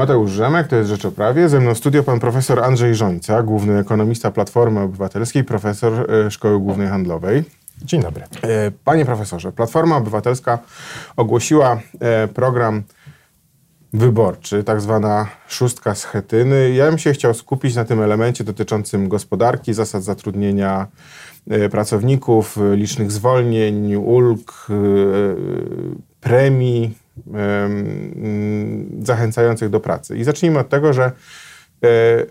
Mateusz Rzemek, to jest Rzecz o Prawie. Ze mną studio pan profesor Andrzej Żońca, główny ekonomista Platformy Obywatelskiej, profesor e, Szkoły Głównej Handlowej. Dzień dobry. E, panie profesorze, Platforma Obywatelska ogłosiła e, program wyborczy, tak zwana szóstka schetyny. Ja bym się chciał skupić na tym elemencie dotyczącym gospodarki, zasad zatrudnienia pracowników, licznych zwolnień, ulg, premii, zachęcających do pracy. I zacznijmy od tego, że e,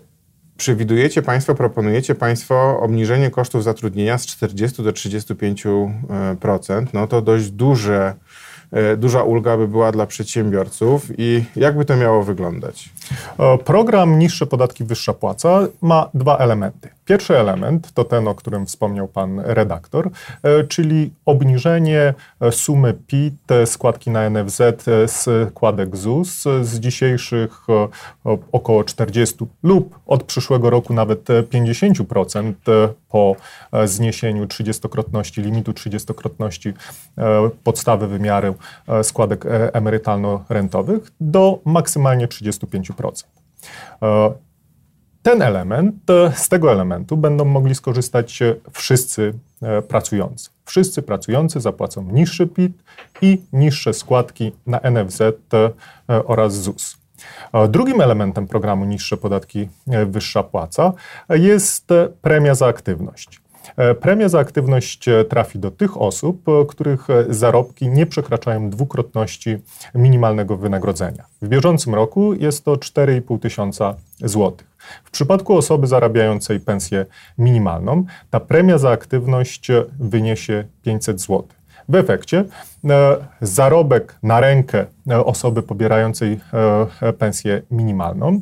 przewidujecie Państwo, proponujecie Państwo obniżenie kosztów zatrudnienia z 40 do 35%. No to dość duże, e, duża ulga by była dla przedsiębiorców i jak by to miało wyglądać? E, program Niższe podatki, wyższa płaca ma dwa elementy. Pierwszy element to ten, o którym wspomniał pan redaktor, e, czyli obniżenie e, sumy PIT, składki na NFZ, składek ZUS z dzisiejszych około 40 lub od przyszłego roku nawet 50% po zniesieniu 30-krotności, limitu 30-krotności podstawy wymiaru składek emerytalno-rentowych do maksymalnie 35%. E, ten element, z tego elementu będą mogli skorzystać wszyscy e, pracujący. Wszyscy pracujący zapłacą niższy PIT i niższe składki na NFZ e, oraz ZUS. Drugim elementem programu Niższe podatki, wyższa płaca jest premia za aktywność. E, premia za aktywność e, trafi do tych osób, e, których zarobki nie przekraczają dwukrotności minimalnego wynagrodzenia. W bieżącym roku jest to 4,5 tysiąca złotych. W przypadku osoby zarabiającej pensję minimalną, ta premia za aktywność wyniesie 500 złotych. W efekcie e, zarobek na rękę e, osoby pobierającej e, pensję minimalną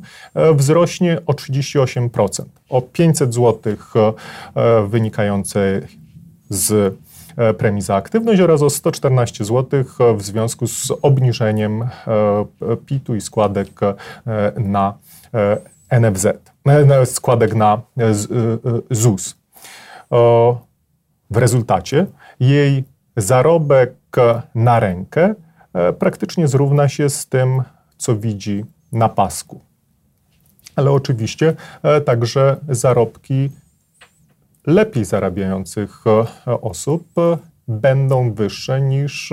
wzrośnie o 38%, o 500 zł wynikające z premii za aktywność oraz o 114 zł w związku z obniżeniem PIT-u i składek na NFZ, składek na ZUS. W rezultacie jej zarobek na rękę e, praktycznie zrówna się z tym, co widzi na pasku. Ale oczywiście e, także zarobki lepiej zarabiających e, osób będą wyższe niż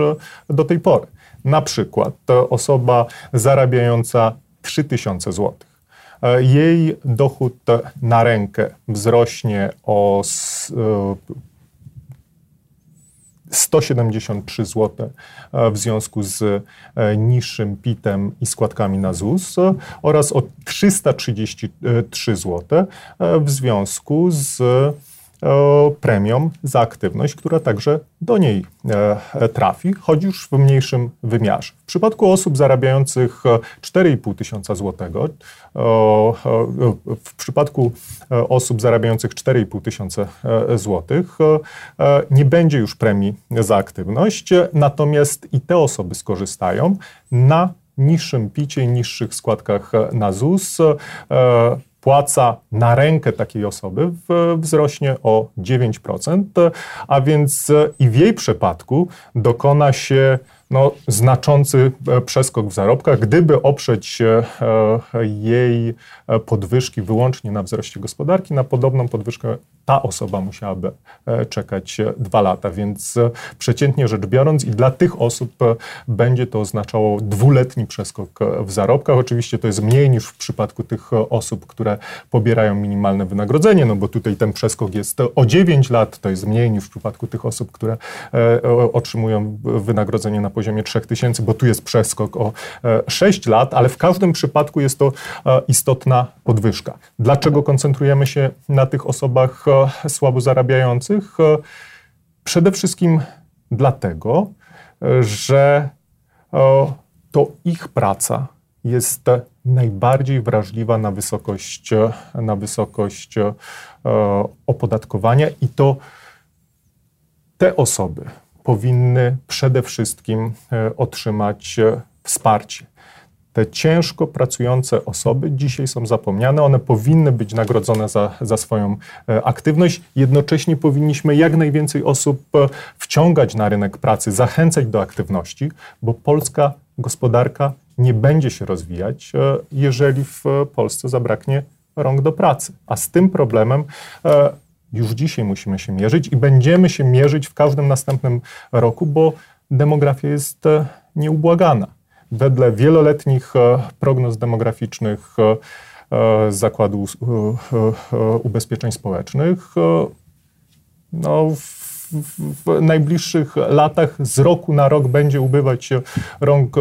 do tej pory. Na przykład osoba zarabiająca 3000 zł. Jej dochód na rękę wzrośnie o 173 zł e, w związku z e, niższym PIT-em i składkami na ZUS oraz o 333 zł e, w związku z premią za aktywność, która także do niej e, trafi, choć już w mniejszym wymiarze. W przypadku osób zarabiających 4,5 tysiąca złotego, w przypadku e, osób zarabiających 4,5 tysiąca e, złotych nie będzie już premii za aktywność, natomiast i te osoby skorzystają na niższym picie niższych składkach na ZUS płaca na rękę takiej osoby wzrośnie o 9%, a więc i w jej przypadku dokona się no, znaczący e, przeskok w zarobkach, gdyby oprzeć e, jej podwyżki wyłącznie na wzroście gospodarki, na podobną podwyżkę ta osoba musiałaby e, czekać dwa lata. Więc przeciętnie rzecz biorąc, i dla tych osób będzie to oznaczało dwuletni przeskok w zarobkach. Oczywiście to jest mniej niż w przypadku tych osób, które pobierają minimalne wynagrodzenie, no bo tutaj ten przeskok jest o 9 lat, to jest mniej niż w przypadku tych osób, które otrzymują wynagrodzenie na poziomie 3000, bo tu jest przeskok o 6 e, lat, ale w każdym przypadku jest to e, istotna podwyżka. Dlaczego koncentrujemy się na tych osobach e, słabo zarabiających? Przede wszystkim dlatego, że to ich praca jest najbardziej wrażliwa na wysokość, na wysokość opodatkowania i to te osoby, powinny przede wszystkim e, otrzymać e, wsparcie. Te ciężko pracujące osoby dzisiaj są zapomniane, one powinny być nagrodzone za, za swoją e, aktywność. Jednocześnie powinniśmy jak najwięcej osób wciągać na rynek pracy, zachęcać do aktywności, bo polska gospodarka nie będzie się rozwijać, jeżeli w Polsce zabraknie rąk do pracy. A z tym problemem już dzisiaj musimy się mierzyć i będziemy się mierzyć w każdym następnym roku, bo demografia jest e, nieubłagana. Wedle wieloletnich prognoz demograficznych Zakładu Ubezpieczeń Społecznych, no, w najbliższych latach z roku na rok będzie ubywać rąk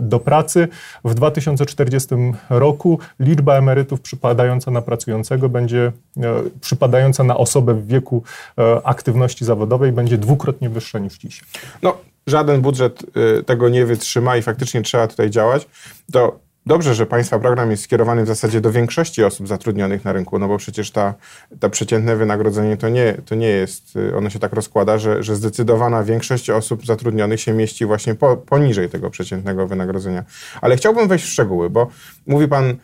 do pracy. W 2040 roku liczba emerytów przypadająca na pracującego będzie, e, przypadająca na osobę w wieku e, aktywności zawodowej będzie dwukrotnie wyższa niż dzisiaj. No, żaden budżet e, tego nie wytrzyma i faktycznie trzeba tutaj działać. To Dobrze, że Państwa program jest skierowany w zasadzie do większości osób zatrudnionych na rynku, no bo przecież ta, ta przeciętne wynagrodzenie to nie, to nie jest, y, ono się tak rozkłada, że, że zdecydowana większość osób zatrudnionych się mieści właśnie po, poniżej tego przeciętnego wynagrodzenia. Ale chciałbym wejść w szczegóły, bo mówi Pan, y,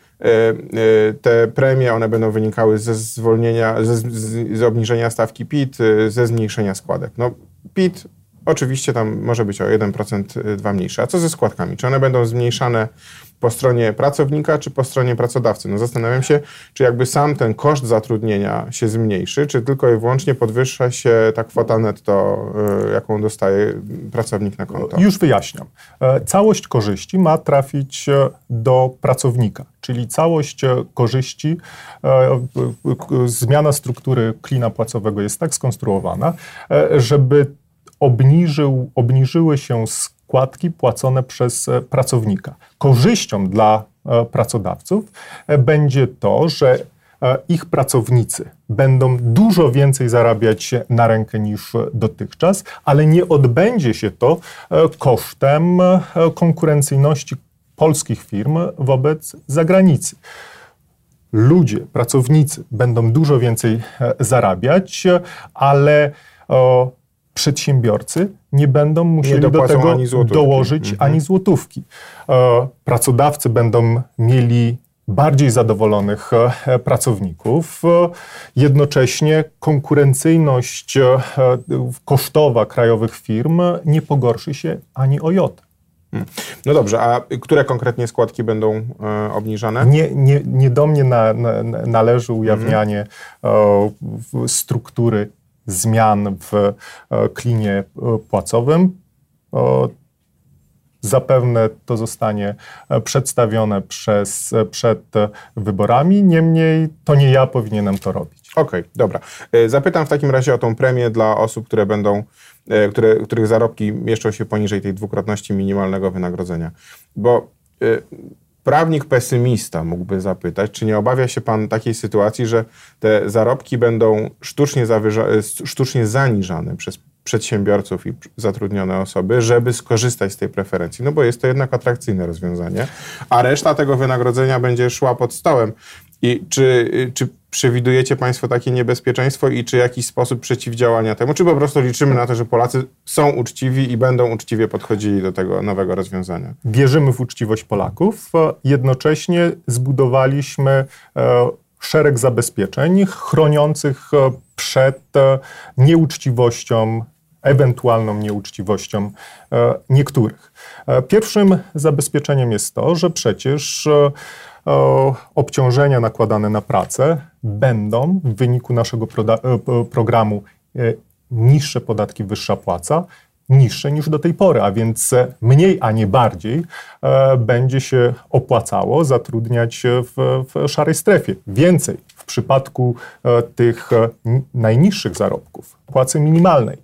y, te premie, one będą wynikały ze zwolnienia, ze, z obniżenia stawki PIT, ze zmniejszenia składek. No PIT Oczywiście tam może być o 1% dwa mniejsze. A co ze składkami? Czy one będą zmniejszane po stronie pracownika czy po stronie pracodawcy. No zastanawiam się, czy jakby sam ten koszt zatrudnienia się zmniejszy, czy tylko i wyłącznie podwyższa się ta kwota netto, y, jaką dostaje pracownik na konto. Już wyjaśniam. E, całość korzyści ma trafić e, do pracownika, czyli całość e, korzyści, zmiana struktury klina płacowego jest tak skonstruowana, żeby obniżył, obniżyły się składki płacone przez e, pracownika. Korzyścią dla e, pracodawców e, będzie to, że ich pracownicy będą dużo więcej zarabiać na rękę niż dotychczas, ale nie odbędzie się to kosztem konkurencyjności polskich firm wobec zagranicy. Ludzie, pracownicy będą dużo więcej zarabiać, ale przedsiębiorcy nie będą musieli nie do tego ani dołożyć mhm. ani złotówki. E, pracodawcy będą mieli bardziej zadowolonych e, pracowników. E, jednocześnie konkurencyjność kosztowa krajowych firm nie pogorszy się ani o jotę. Hmm. No dobrze, a które konkretnie składki będą e, obniżane? Nie, nie, nie do mnie na, na, należy ujawnianie mhm. struktury zmian w e, klinie e, płacowym. Zapewne to zostanie e, przedstawione przez, przed wyborami, niemniej to nie ja powinienem to robić. Okej, okay, dobra. Zapytam w takim razie o tą premię dla osób, które będą, które, których zarobki mieszczą się poniżej tej dwukrotności minimalnego wynagrodzenia. Bo prawnik pesymista mógłby zapytać, czy nie obawia się pan takiej sytuacji, że te zarobki będą sztucznie, zawyża- sztucznie zaniżane przez przedsiębiorców i zatrudnione osoby, żeby skorzystać z tej preferencji, no bo jest to jednak atrakcyjne rozwiązanie, a reszta tego wynagrodzenia będzie szła pod stołem. I czy, czy przewidujecie Państwo takie niebezpieczeństwo i czy jakiś sposób przeciwdziałania temu, czy po prostu liczymy na to, że Polacy są uczciwi i będą uczciwie podchodzili do tego nowego rozwiązania? Wierzymy w uczciwość Polaków. Jednocześnie zbudowaliśmy e, szereg zabezpieczeń chroniących e, przed e, nieuczciwością, ewentualną nieuczciwością niektórych. Pierwszym zabezpieczeniem jest to, że przecież obciążenia nakładane na pracę będą w wyniku naszego e, programu e, niższe podatki, wyższa płaca, niższe niż do tej pory, a więc mniej, a nie bardziej e, będzie się opłacało zatrudniać w, w szarej strefie. Więcej w przypadku tych najniższych zarobków, płacy minimalnej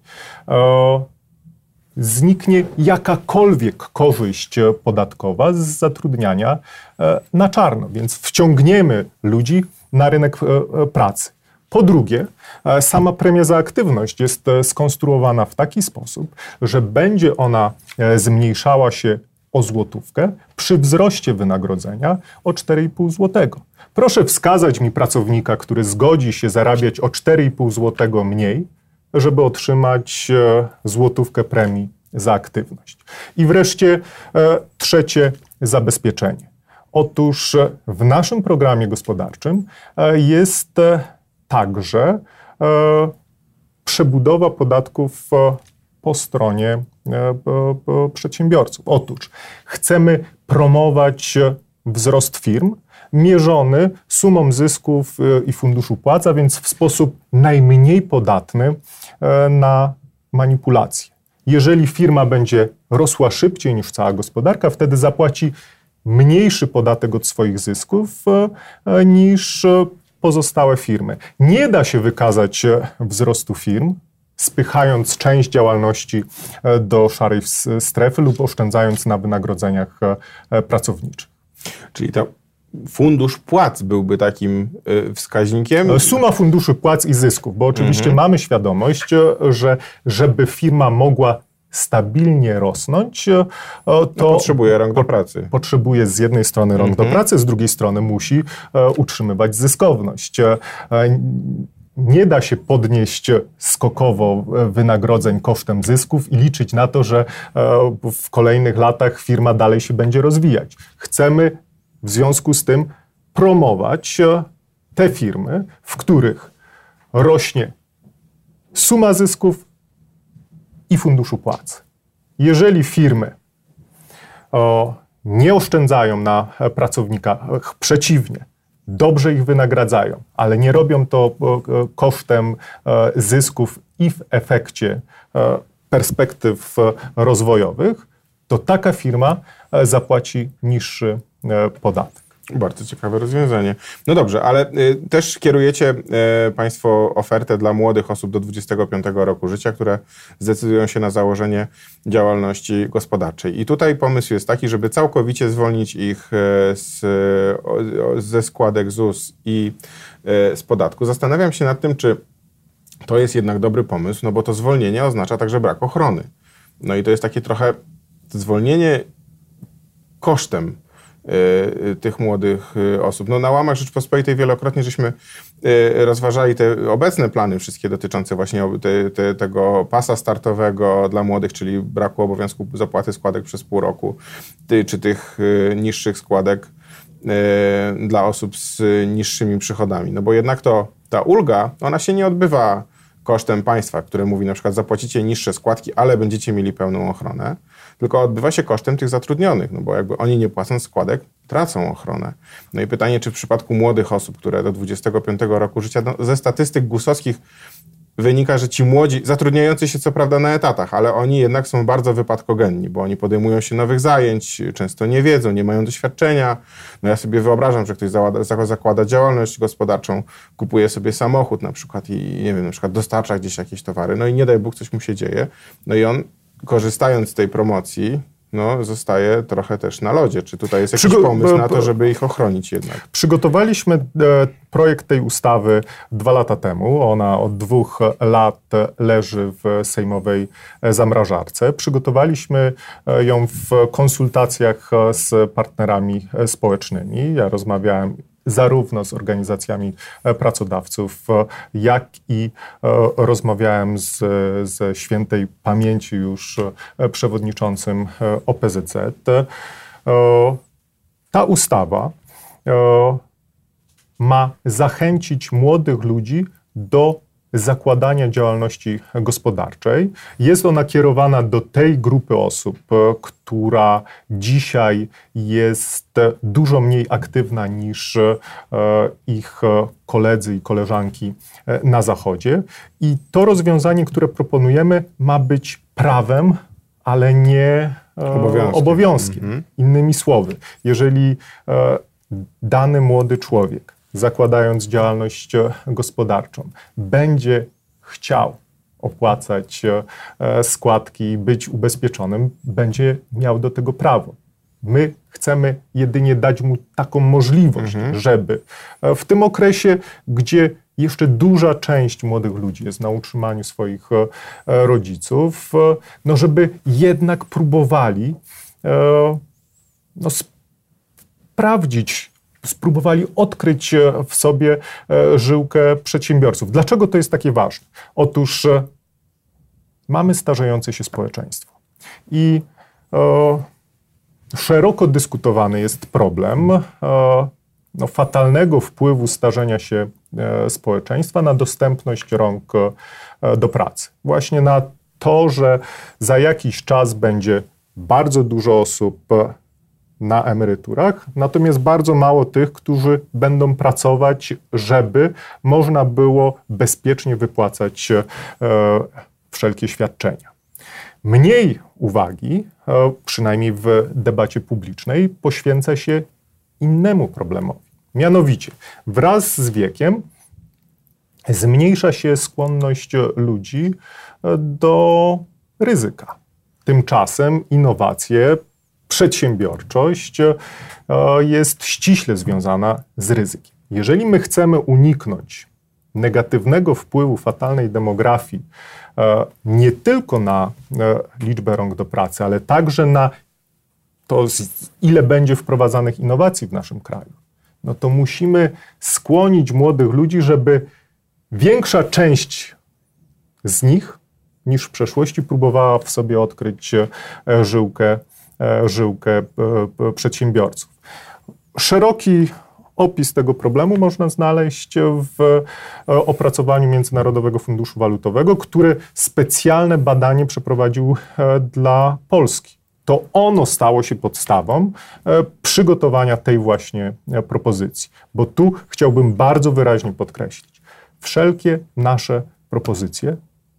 zniknie jakakolwiek korzyść podatkowa z zatrudniania e, na czarno, więc wciągniemy ludzi na rynek e, e, pracy. Po drugie, sama premia za aktywność jest skonstruowana w taki sposób, że będzie ona zmniejszała się o złotówkę przy wzroście wynagrodzenia o 4,5 złotego. Proszę wskazać mi pracownika, który zgodzi się zarabiać o 4,5 złotego mniej, żeby otrzymać e, złotówkę premii za aktywność. I wreszcie e, trzecie zabezpieczenie. Otóż e, w naszym programie gospodarczym jest także przebudowa podatków po stronie przedsiębiorców. Otóż chcemy promować wzrost firm, mierzony sumą zysków i funduszu płac, a więc w sposób najmniej podatny na manipulacje. Jeżeli firma będzie rosła szybciej niż cała gospodarka, wtedy zapłaci mniejszy podatek od swoich zysków e, niż pozostałe firmy. Nie da się wykazać e, wzrostu firm, spychając część działalności e, do szarej strefy lub oszczędzając na wynagrodzeniach pracowniczych. Czyli to fundusz płac byłby takim wskaźnikiem? Suma funduszy płac i zysków, bo oczywiście mhm. mamy świadomość, że żeby firma mogła stabilnie rosnąć, e, to no, potrzebuje rąk do pracy. Potrzebuje z jednej strony rąk mhm. do pracy, z drugiej strony musi utrzymywać zyskowność. Nie da się podnieść skokowo wynagrodzeń kosztem zysków i liczyć na to, że w kolejnych latach firma dalej się będzie rozwijać. Chcemy w związku z tym promować te firmy, w których rośnie suma zysków, i funduszu płac. Jeżeli firmy o, nie oszczędzają na pracownikach, przeciwnie, dobrze ich wynagradzają, ale nie robią to kosztem e, zysków i w efekcie e, perspektyw rozwojowych, to taka firma e, zapłaci niższy podatek. Bardzo ciekawe rozwiązanie. No dobrze, ale y, też kierujecie y, Państwo ofertę dla młodych osób do 25 roku życia, które zdecydują się na założenie działalności gospodarczej. I tutaj pomysł jest taki, żeby całkowicie zwolnić ich y, z, ze składek ZUS i z podatku. Zastanawiam się nad tym, czy to jest jednak dobry pomysł, no bo to zwolnienie oznacza także brak ochrony. No i to jest takie trochę zwolnienie kosztem tych młodych y, osób. No, na łamach Rzeczpospolitej wielokrotnie żeśmy y, rozważali te obecne plany wszystkie dotyczące właśnie te, te, tego pasa startowego dla młodych, czyli braku obowiązku zapłaty składek przez pół roku, czy tych niższych składek dla osób z niższymi przychodami. No bo jednak to ta ulga, ona się nie odbywa kosztem państwa, które mówi na przykład zapłacicie niższe składki, ale będziecie mieli pełną ochronę, tylko odbywa się kosztem tych zatrudnionych, no bo jakby oni nie płacąc składek, tracą ochronę. No i pytanie, czy w przypadku młodych osób, które do 25 roku życia, no ze statystyk gusowskich wynika, że ci młodzi, zatrudniający się co prawda na etatach, ale oni jednak są bardzo wypadkogenni, bo oni podejmują się nowych zajęć, często nie wiedzą, nie mają doświadczenia. No ja sobie wyobrażam, że ktoś zakłada, zakłada działalność gospodarczą, kupuje sobie samochód na przykład i nie wiem, na przykład dostarcza gdzieś jakieś towary, no i nie daj Bóg, coś mu się dzieje. No i on korzystając z tej promocji, no, zostaje trochę też na lodzie. Czy tutaj jest jakiś Przygo pomysł na to, żeby ich ochronić jednak? Przygotowaliśmy e, projekt tej ustawy dwa lata temu. Ona od dwóch lat leży w sejmowej e, zamrażarce. Przygotowaliśmy e, ją w konsultacjach z partnerami społecznymi. Ja rozmawiałem zarówno z organizacjami e, pracodawców, e, jak i e, rozmawiałem z, ze świętej pamięci już przewodniczącym OPZZ. Ta ustawa ma zachęcić młodych ludzi do zakładania działalności gospodarczej. Jest ona kierowana do tej grupy osób, e, która dzisiaj jest dużo mniej aktywna niż e, ich koledzy i koleżanki e, na Zachodzie. I to rozwiązanie, które proponujemy, ma być prawem, ale nie obowiązkiem. obowiązkiem. Mhm. Innymi słowy, jeżeli dany młody człowiek zakładając działalność e, gospodarczą, będzie chciał opłacać e, składki, być ubezpieczonym, będzie miał do tego prawo. My chcemy jedynie dać mu taką możliwość, mhm. żeby e, w tym okresie, gdzie jeszcze duża część młodych ludzi jest na utrzymaniu swoich rodziców, no żeby jednak próbowali no, sprawdzić spróbowali odkryć e, w sobie e, żyłkę przedsiębiorców. Dlaczego to jest takie ważne? Otóż e, mamy starzejące się społeczeństwo i szeroko dyskutowany jest problem no, fatalnego wpływu starzenia się społeczeństwa na dostępność rąk do pracy. Właśnie na to, że za jakiś czas będzie bardzo dużo osób na emeryturach, natomiast bardzo mało tych, którzy będą pracować, żeby można było bezpiecznie wypłacać e, wszelkie świadczenia. Mniej uwagi, e, przynajmniej w debacie publicznej, poświęca się innemu problemowi. Mianowicie, wraz z wiekiem zmniejsza się skłonność ludzi e, do ryzyka. Tymczasem innowacje, przedsiębiorczość e, jest ściśle związana z ryzykiem. Jeżeli my chcemy uniknąć negatywnego wpływu fatalnej demografii e, nie tylko na liczbę rąk do pracy, ale także na to, ile będzie wprowadzanych innowacji w naszym kraju, no to musimy skłonić młodych ludzi, żeby większa część z nich niż w przeszłości próbowała w sobie odkryć e, żyłkę, e, żyłkę e, przedsiębiorców. Szeroki opis tego problemu można znaleźć w opracowaniu Międzynarodowego Funduszu Walutowego, który specjalne badanie przeprowadził dla Polski. To ono stało się podstawą przygotowania tej właśnie propozycji, bo tu chciałbym bardzo wyraźnie podkreślić, wszelkie nasze propozycje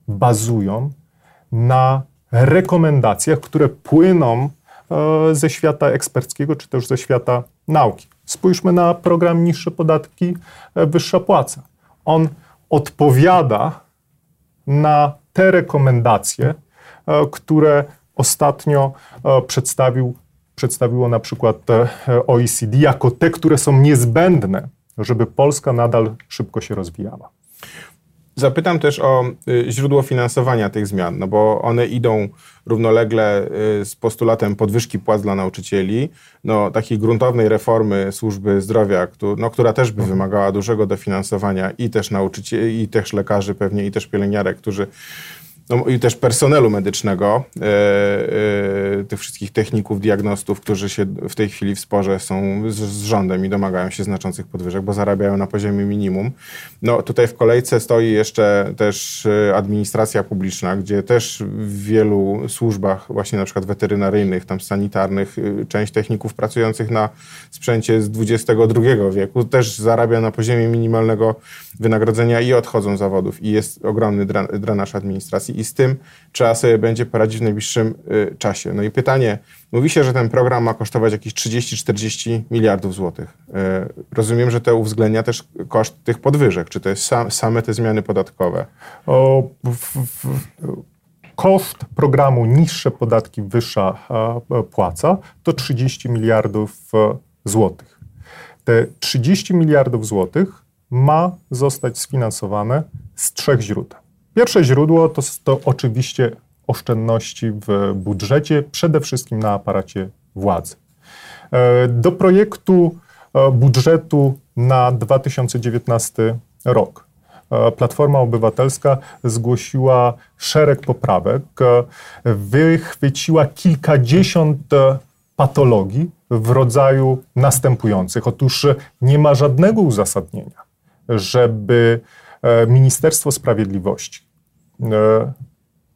bazują na rekomendacjach, które płyną e, ze świata eksperckiego czy też ze świata nauki. Spójrzmy na program Niższe Podatki, e, Wyższa Płaca. On odpowiada na te rekomendacje, e, które ostatnio przedstawił, przedstawiło na przykład OECD jako te, które są niezbędne, żeby Polska nadal szybko się rozwijała. Zapytam też o y, źródło finansowania tych zmian, no bo one idą równolegle y, z postulatem podwyżki płac dla nauczycieli, no, takiej gruntownej reformy służby zdrowia, no, która też by wymagała dużego dofinansowania i też nauczycieli, i też lekarzy pewnie, i też pielęgniarek, którzy no, i też personelu medycznego, e, e, tych wszystkich techników, diagnostów, którzy się w tej chwili w sporze są z, z, rządem i domagają się znaczących podwyżek, bo zarabiają na poziomie minimum. No tutaj w kolejce stoi jeszcze też e, administracja publiczna, gdzie też w wielu służbach, właśnie na przykład weterynaryjnych, tam sanitarnych, część techników pracujących na sprzęcie z XXI wieku też zarabia na poziomie minimalnego wynagrodzenia i odchodzą z zawodów i jest ogromny drenaż administracji i z tym trzeba sobie będzie poradzić w najbliższym y, czasie. No i pytanie, mówi się, że ten program ma kosztować jakieś 30-40 miliardów złotych. Y, rozumiem, że to uwzględnia też koszt tych podwyżek. Czy to jest sam, same te zmiany podatkowe? O, w, w, koszt programu niższe podatki, wyższa płaca to 30 miliardów e, złotych. Te 30 miliardów złotych ma zostać sfinansowane z trzech źródeł. Pierwsze źródło to, to oczywiście oszczędności w budżecie, przede wszystkim na aparacie władzy. E, do projektu e, budżetu na 2019 rok e, Platforma Obywatelska zgłosiła szereg poprawek, wychwyciła kilkadziesiąt patologii w rodzaju następujących. Otóż nie ma żadnego uzasadnienia, żeby Ministerstwo Sprawiedliwości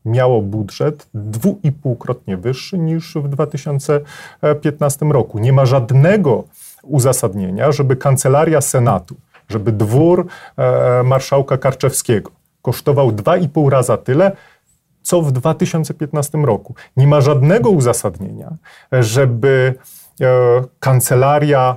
miało budżet dwuipółkrotnie wyższy niż w 2015 roku. Nie ma żadnego uzasadnienia, żeby kancelaria Senatu, żeby dwór e, marszałka Karczewskiego kosztował dwa i pół raza tyle, co w 2015 roku. Nie ma żadnego uzasadnienia, żeby e, kancelaria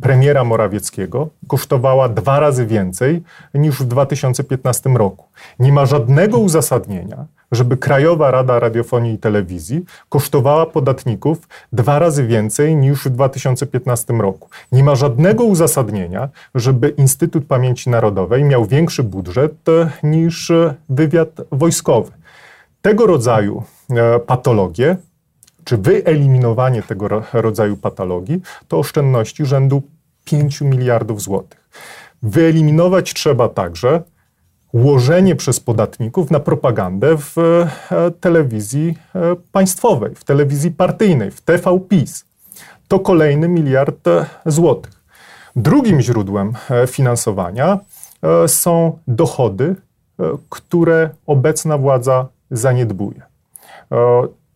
premiera Morawieckiego kosztowała dwa razy więcej niż w 2015 roku. Nie ma żadnego uzasadnienia, żeby Krajowa Rada Radiofonii i Telewizji kosztowała podatników dwa razy więcej niż w 2015 roku. Nie ma żadnego uzasadnienia, żeby Instytut Pamięci Narodowej miał większy budżet e, niż wywiad wojskowy. Tego rodzaju e, patologie czy wyeliminowanie tego rodzaju patologii to oszczędności rzędu 5 miliardów złotych. Wyeliminować trzeba także łożenie przez podatników na propagandę w e, telewizji e, państwowej, w telewizji partyjnej, w TVPiS. To kolejny miliard e, złotych. Drugim źródłem finansowania są dochody, które obecna władza zaniedbuje.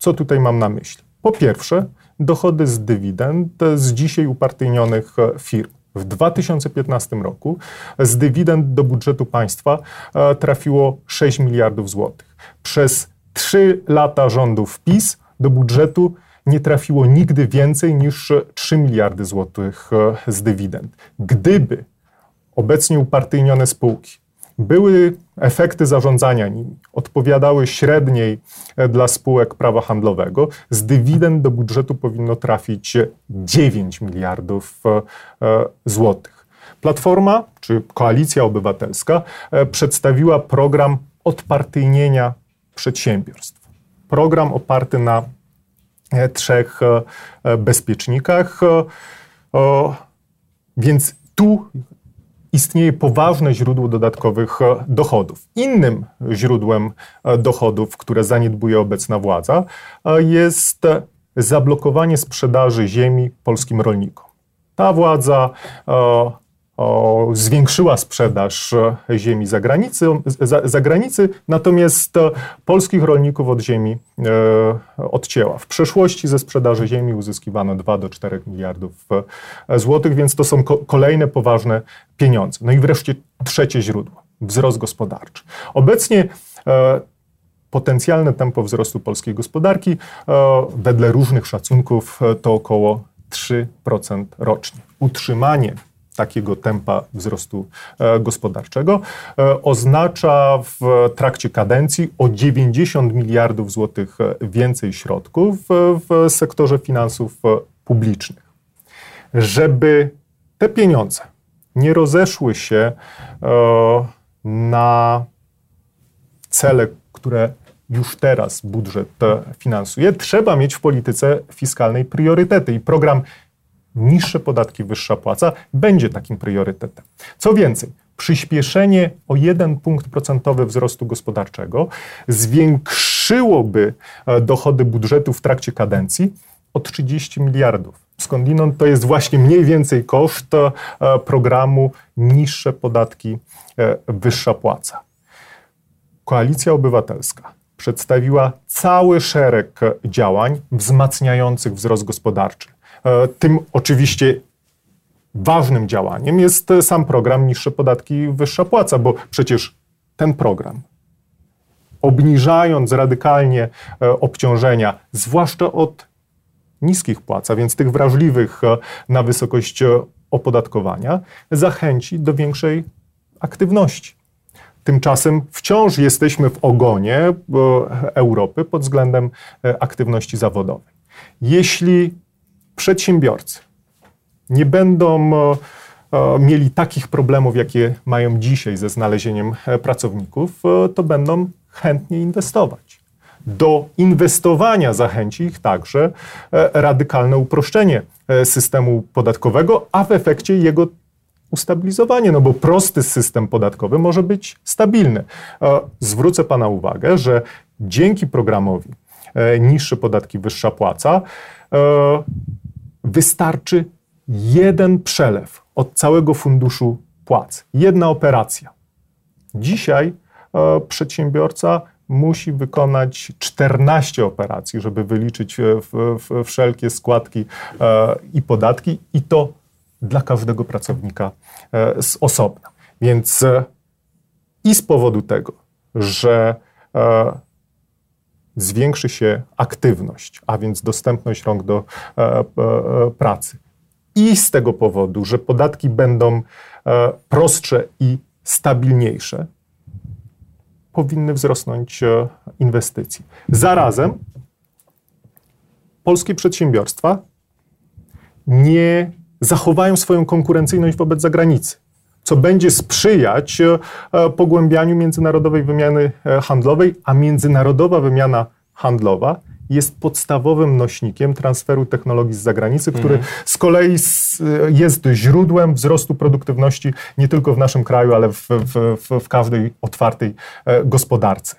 Co tutaj mam na myśli? Po pierwsze, dochody z dywidend z dzisiaj upartyjnionych firm. W 2015 roku z dywidend do budżetu państwa trafiło 6 miliardów złotych. Przez 3 lata rządów PiS do budżetu nie trafiło nigdy więcej niż 3 miliardy złotych z dywidend. Gdyby obecnie upartyjnione spółki były efekty zarządzania nimi, odpowiadały średniej e, dla spółek prawa handlowego. Z dywidend do budżetu powinno trafić 9 miliardów e, e, złotych. Platforma czy Koalicja Obywatelska przedstawiła program odpartyjnienia przedsiębiorstw. Program oparty na trzech bezpiecznikach. Więc tu istnieje poważne źródło dodatkowych e, dochodów. Innym źródłem e, dochodów, które zaniedbuje obecna władza, e, jest zablokowanie sprzedaży ziemi polskim rolnikom. Ta władza o, zwiększyła sprzedaż e, ziemi za, granicy, za, za granicy, natomiast e, polskich rolników od ziemi e, odcięła. W przeszłości ze sprzedaży ziemi uzyskiwano 2 do 4 miliardów e, złotych, więc to są ko kolejne poważne pieniądze. No i wreszcie trzecie źródło wzrost gospodarczy. Obecnie e, potencjalne tempo wzrostu polskiej gospodarki e, wedle różnych szacunków to około 3% rocznie. Utrzymanie takiego tempa wzrostu e, gospodarczego, e, oznacza w trakcie kadencji o 90 miliardów złotych e, więcej środków w sektorze finansów publicznych. Żeby te pieniądze nie rozeszły się na cele, które już teraz budżet finansuje, trzeba mieć w polityce fiskalnej priorytety. I program niższe podatki, wyższa płaca będzie takim priorytetem. Co więcej, przyspieszenie o jeden punkt procentowy wzrostu gospodarczego zwiększyłoby e, dochody budżetu w trakcie kadencji o 30 miliardów. Skądinąd to jest właśnie mniej więcej koszt e, programu niższe podatki, e, wyższa płaca. Koalicja Obywatelska przedstawiła cały szereg działań wzmacniających wzrost gospodarczy. E, tym oczywiście ważnym działaniem jest sam program Niższe podatki, wyższa płaca, bo przecież ten program, obniżając radykalnie e, obciążenia, zwłaszcza od niskich płac, a więc tych wrażliwych e, na wysokość opodatkowania, zachęci do większej aktywności. Tymczasem wciąż jesteśmy w ogonie Europy pod względem aktywności zawodowej. Jeśli przedsiębiorcy nie będą e, e, mieli takich problemów, jakie mają dzisiaj ze znalezieniem e, pracowników, to będą chętnie inwestować. Do inwestowania zachęci ich także radykalne uproszczenie systemu podatkowego, a w efekcie jego ustabilizowanie, no bo prosty system podatkowy może być stabilny. Zwrócę Pana uwagę, że dzięki programowi niższe podatki, wyższa płaca, wystarczy jeden przelew od całego funduszu płac, jedna operacja. Dzisiaj e, przedsiębiorca musi wykonać 14 operacji, żeby wyliczyć e, w, w, wszelkie składki e, i podatki, i to dla każdego pracownika e, z osobna. Więc e, i z powodu tego, że e, zwiększy się aktywność, a więc dostępność rąk do e, e, pracy. I z tego powodu, że podatki będą e, prostsze i stabilniejsze, powinny wzrosnąć e, inwestycje. Zarazem polskie przedsiębiorstwa nie zachowają swoją konkurencyjność wobec zagranicy co będzie sprzyjać e, pogłębianiu międzynarodowej wymiany e, handlowej, a międzynarodowa wymiana handlowa jest podstawowym nośnikiem transferu technologii z zagranicy, który mhm. z kolei jest źródłem wzrostu produktywności nie tylko w naszym kraju, ale w, w, w każdej otwartej e, gospodarce.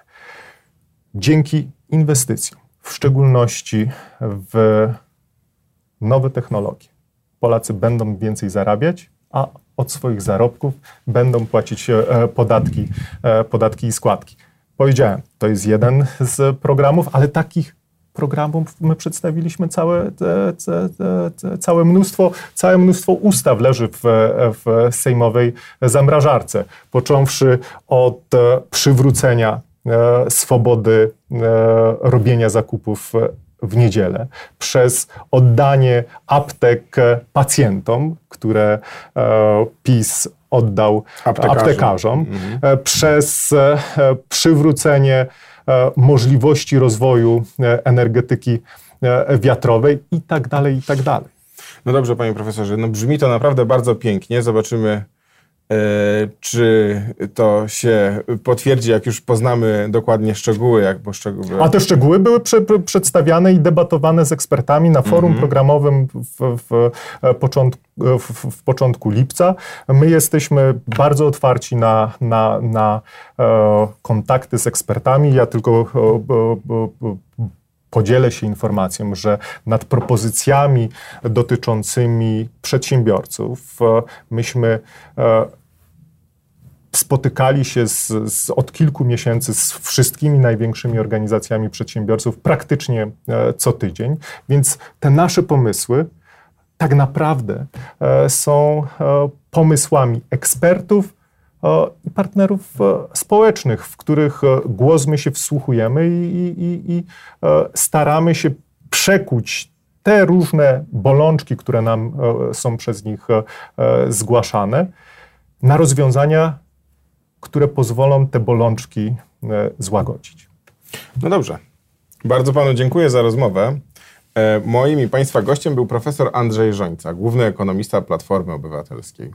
Dzięki inwestycjom, w szczególności w nowe technologie, Polacy będą więcej zarabiać, a od swoich zarobków będą płacić e, podatki, e, podatki i składki. Powiedziałem, to jest jeden z programów, ale takich programu my przedstawiliśmy całe, te, te, te, całe, mnóstwo, całe mnóstwo ustaw leży w, w sejmowej zamrażarce, począwszy od przywrócenia swobody robienia zakupów w niedzielę, przez oddanie aptek pacjentom, które PiS oddał aptekarzom, aptekarzom mhm. przez przywrócenie E, możliwości rozwoju e, energetyki e, wiatrowej i tak dalej, i tak dalej. No dobrze, panie profesorze, no brzmi to naprawdę bardzo pięknie. Zobaczymy, czy to się potwierdzi, jak już poznamy dokładnie szczegóły, jak poszczegóły. A te szczegóły były prze, przedstawiane i debatowane z ekspertami na forum mm -hmm. programowym w, w, początku, w, w, początku lipca. My jesteśmy bardzo otwarci na, na, na e, kontakty z ekspertami. Ja tylko e, e, podzielę się informacją, że nad propozycjami dotyczącymi przedsiębiorców myśmy spotykali się z, z, od kilku miesięcy z wszystkimi największymi organizacjami przedsiębiorców praktycznie e, co tydzień, więc te nasze pomysły tak naprawdę e, są e, pomysłami ekspertów i partnerów społecznych, w których głos my się wsłuchujemy i, i, i staramy się przekuć te różne bolączki, które nam są przez nich zgłaszane, na rozwiązania które pozwolą te bolączki e, złagodzić. No dobrze. Bardzo panu dziękuję za rozmowę. E, moim i państwa gościem był profesor Andrzej Żońca, główny ekonomista Platformy Obywatelskiej.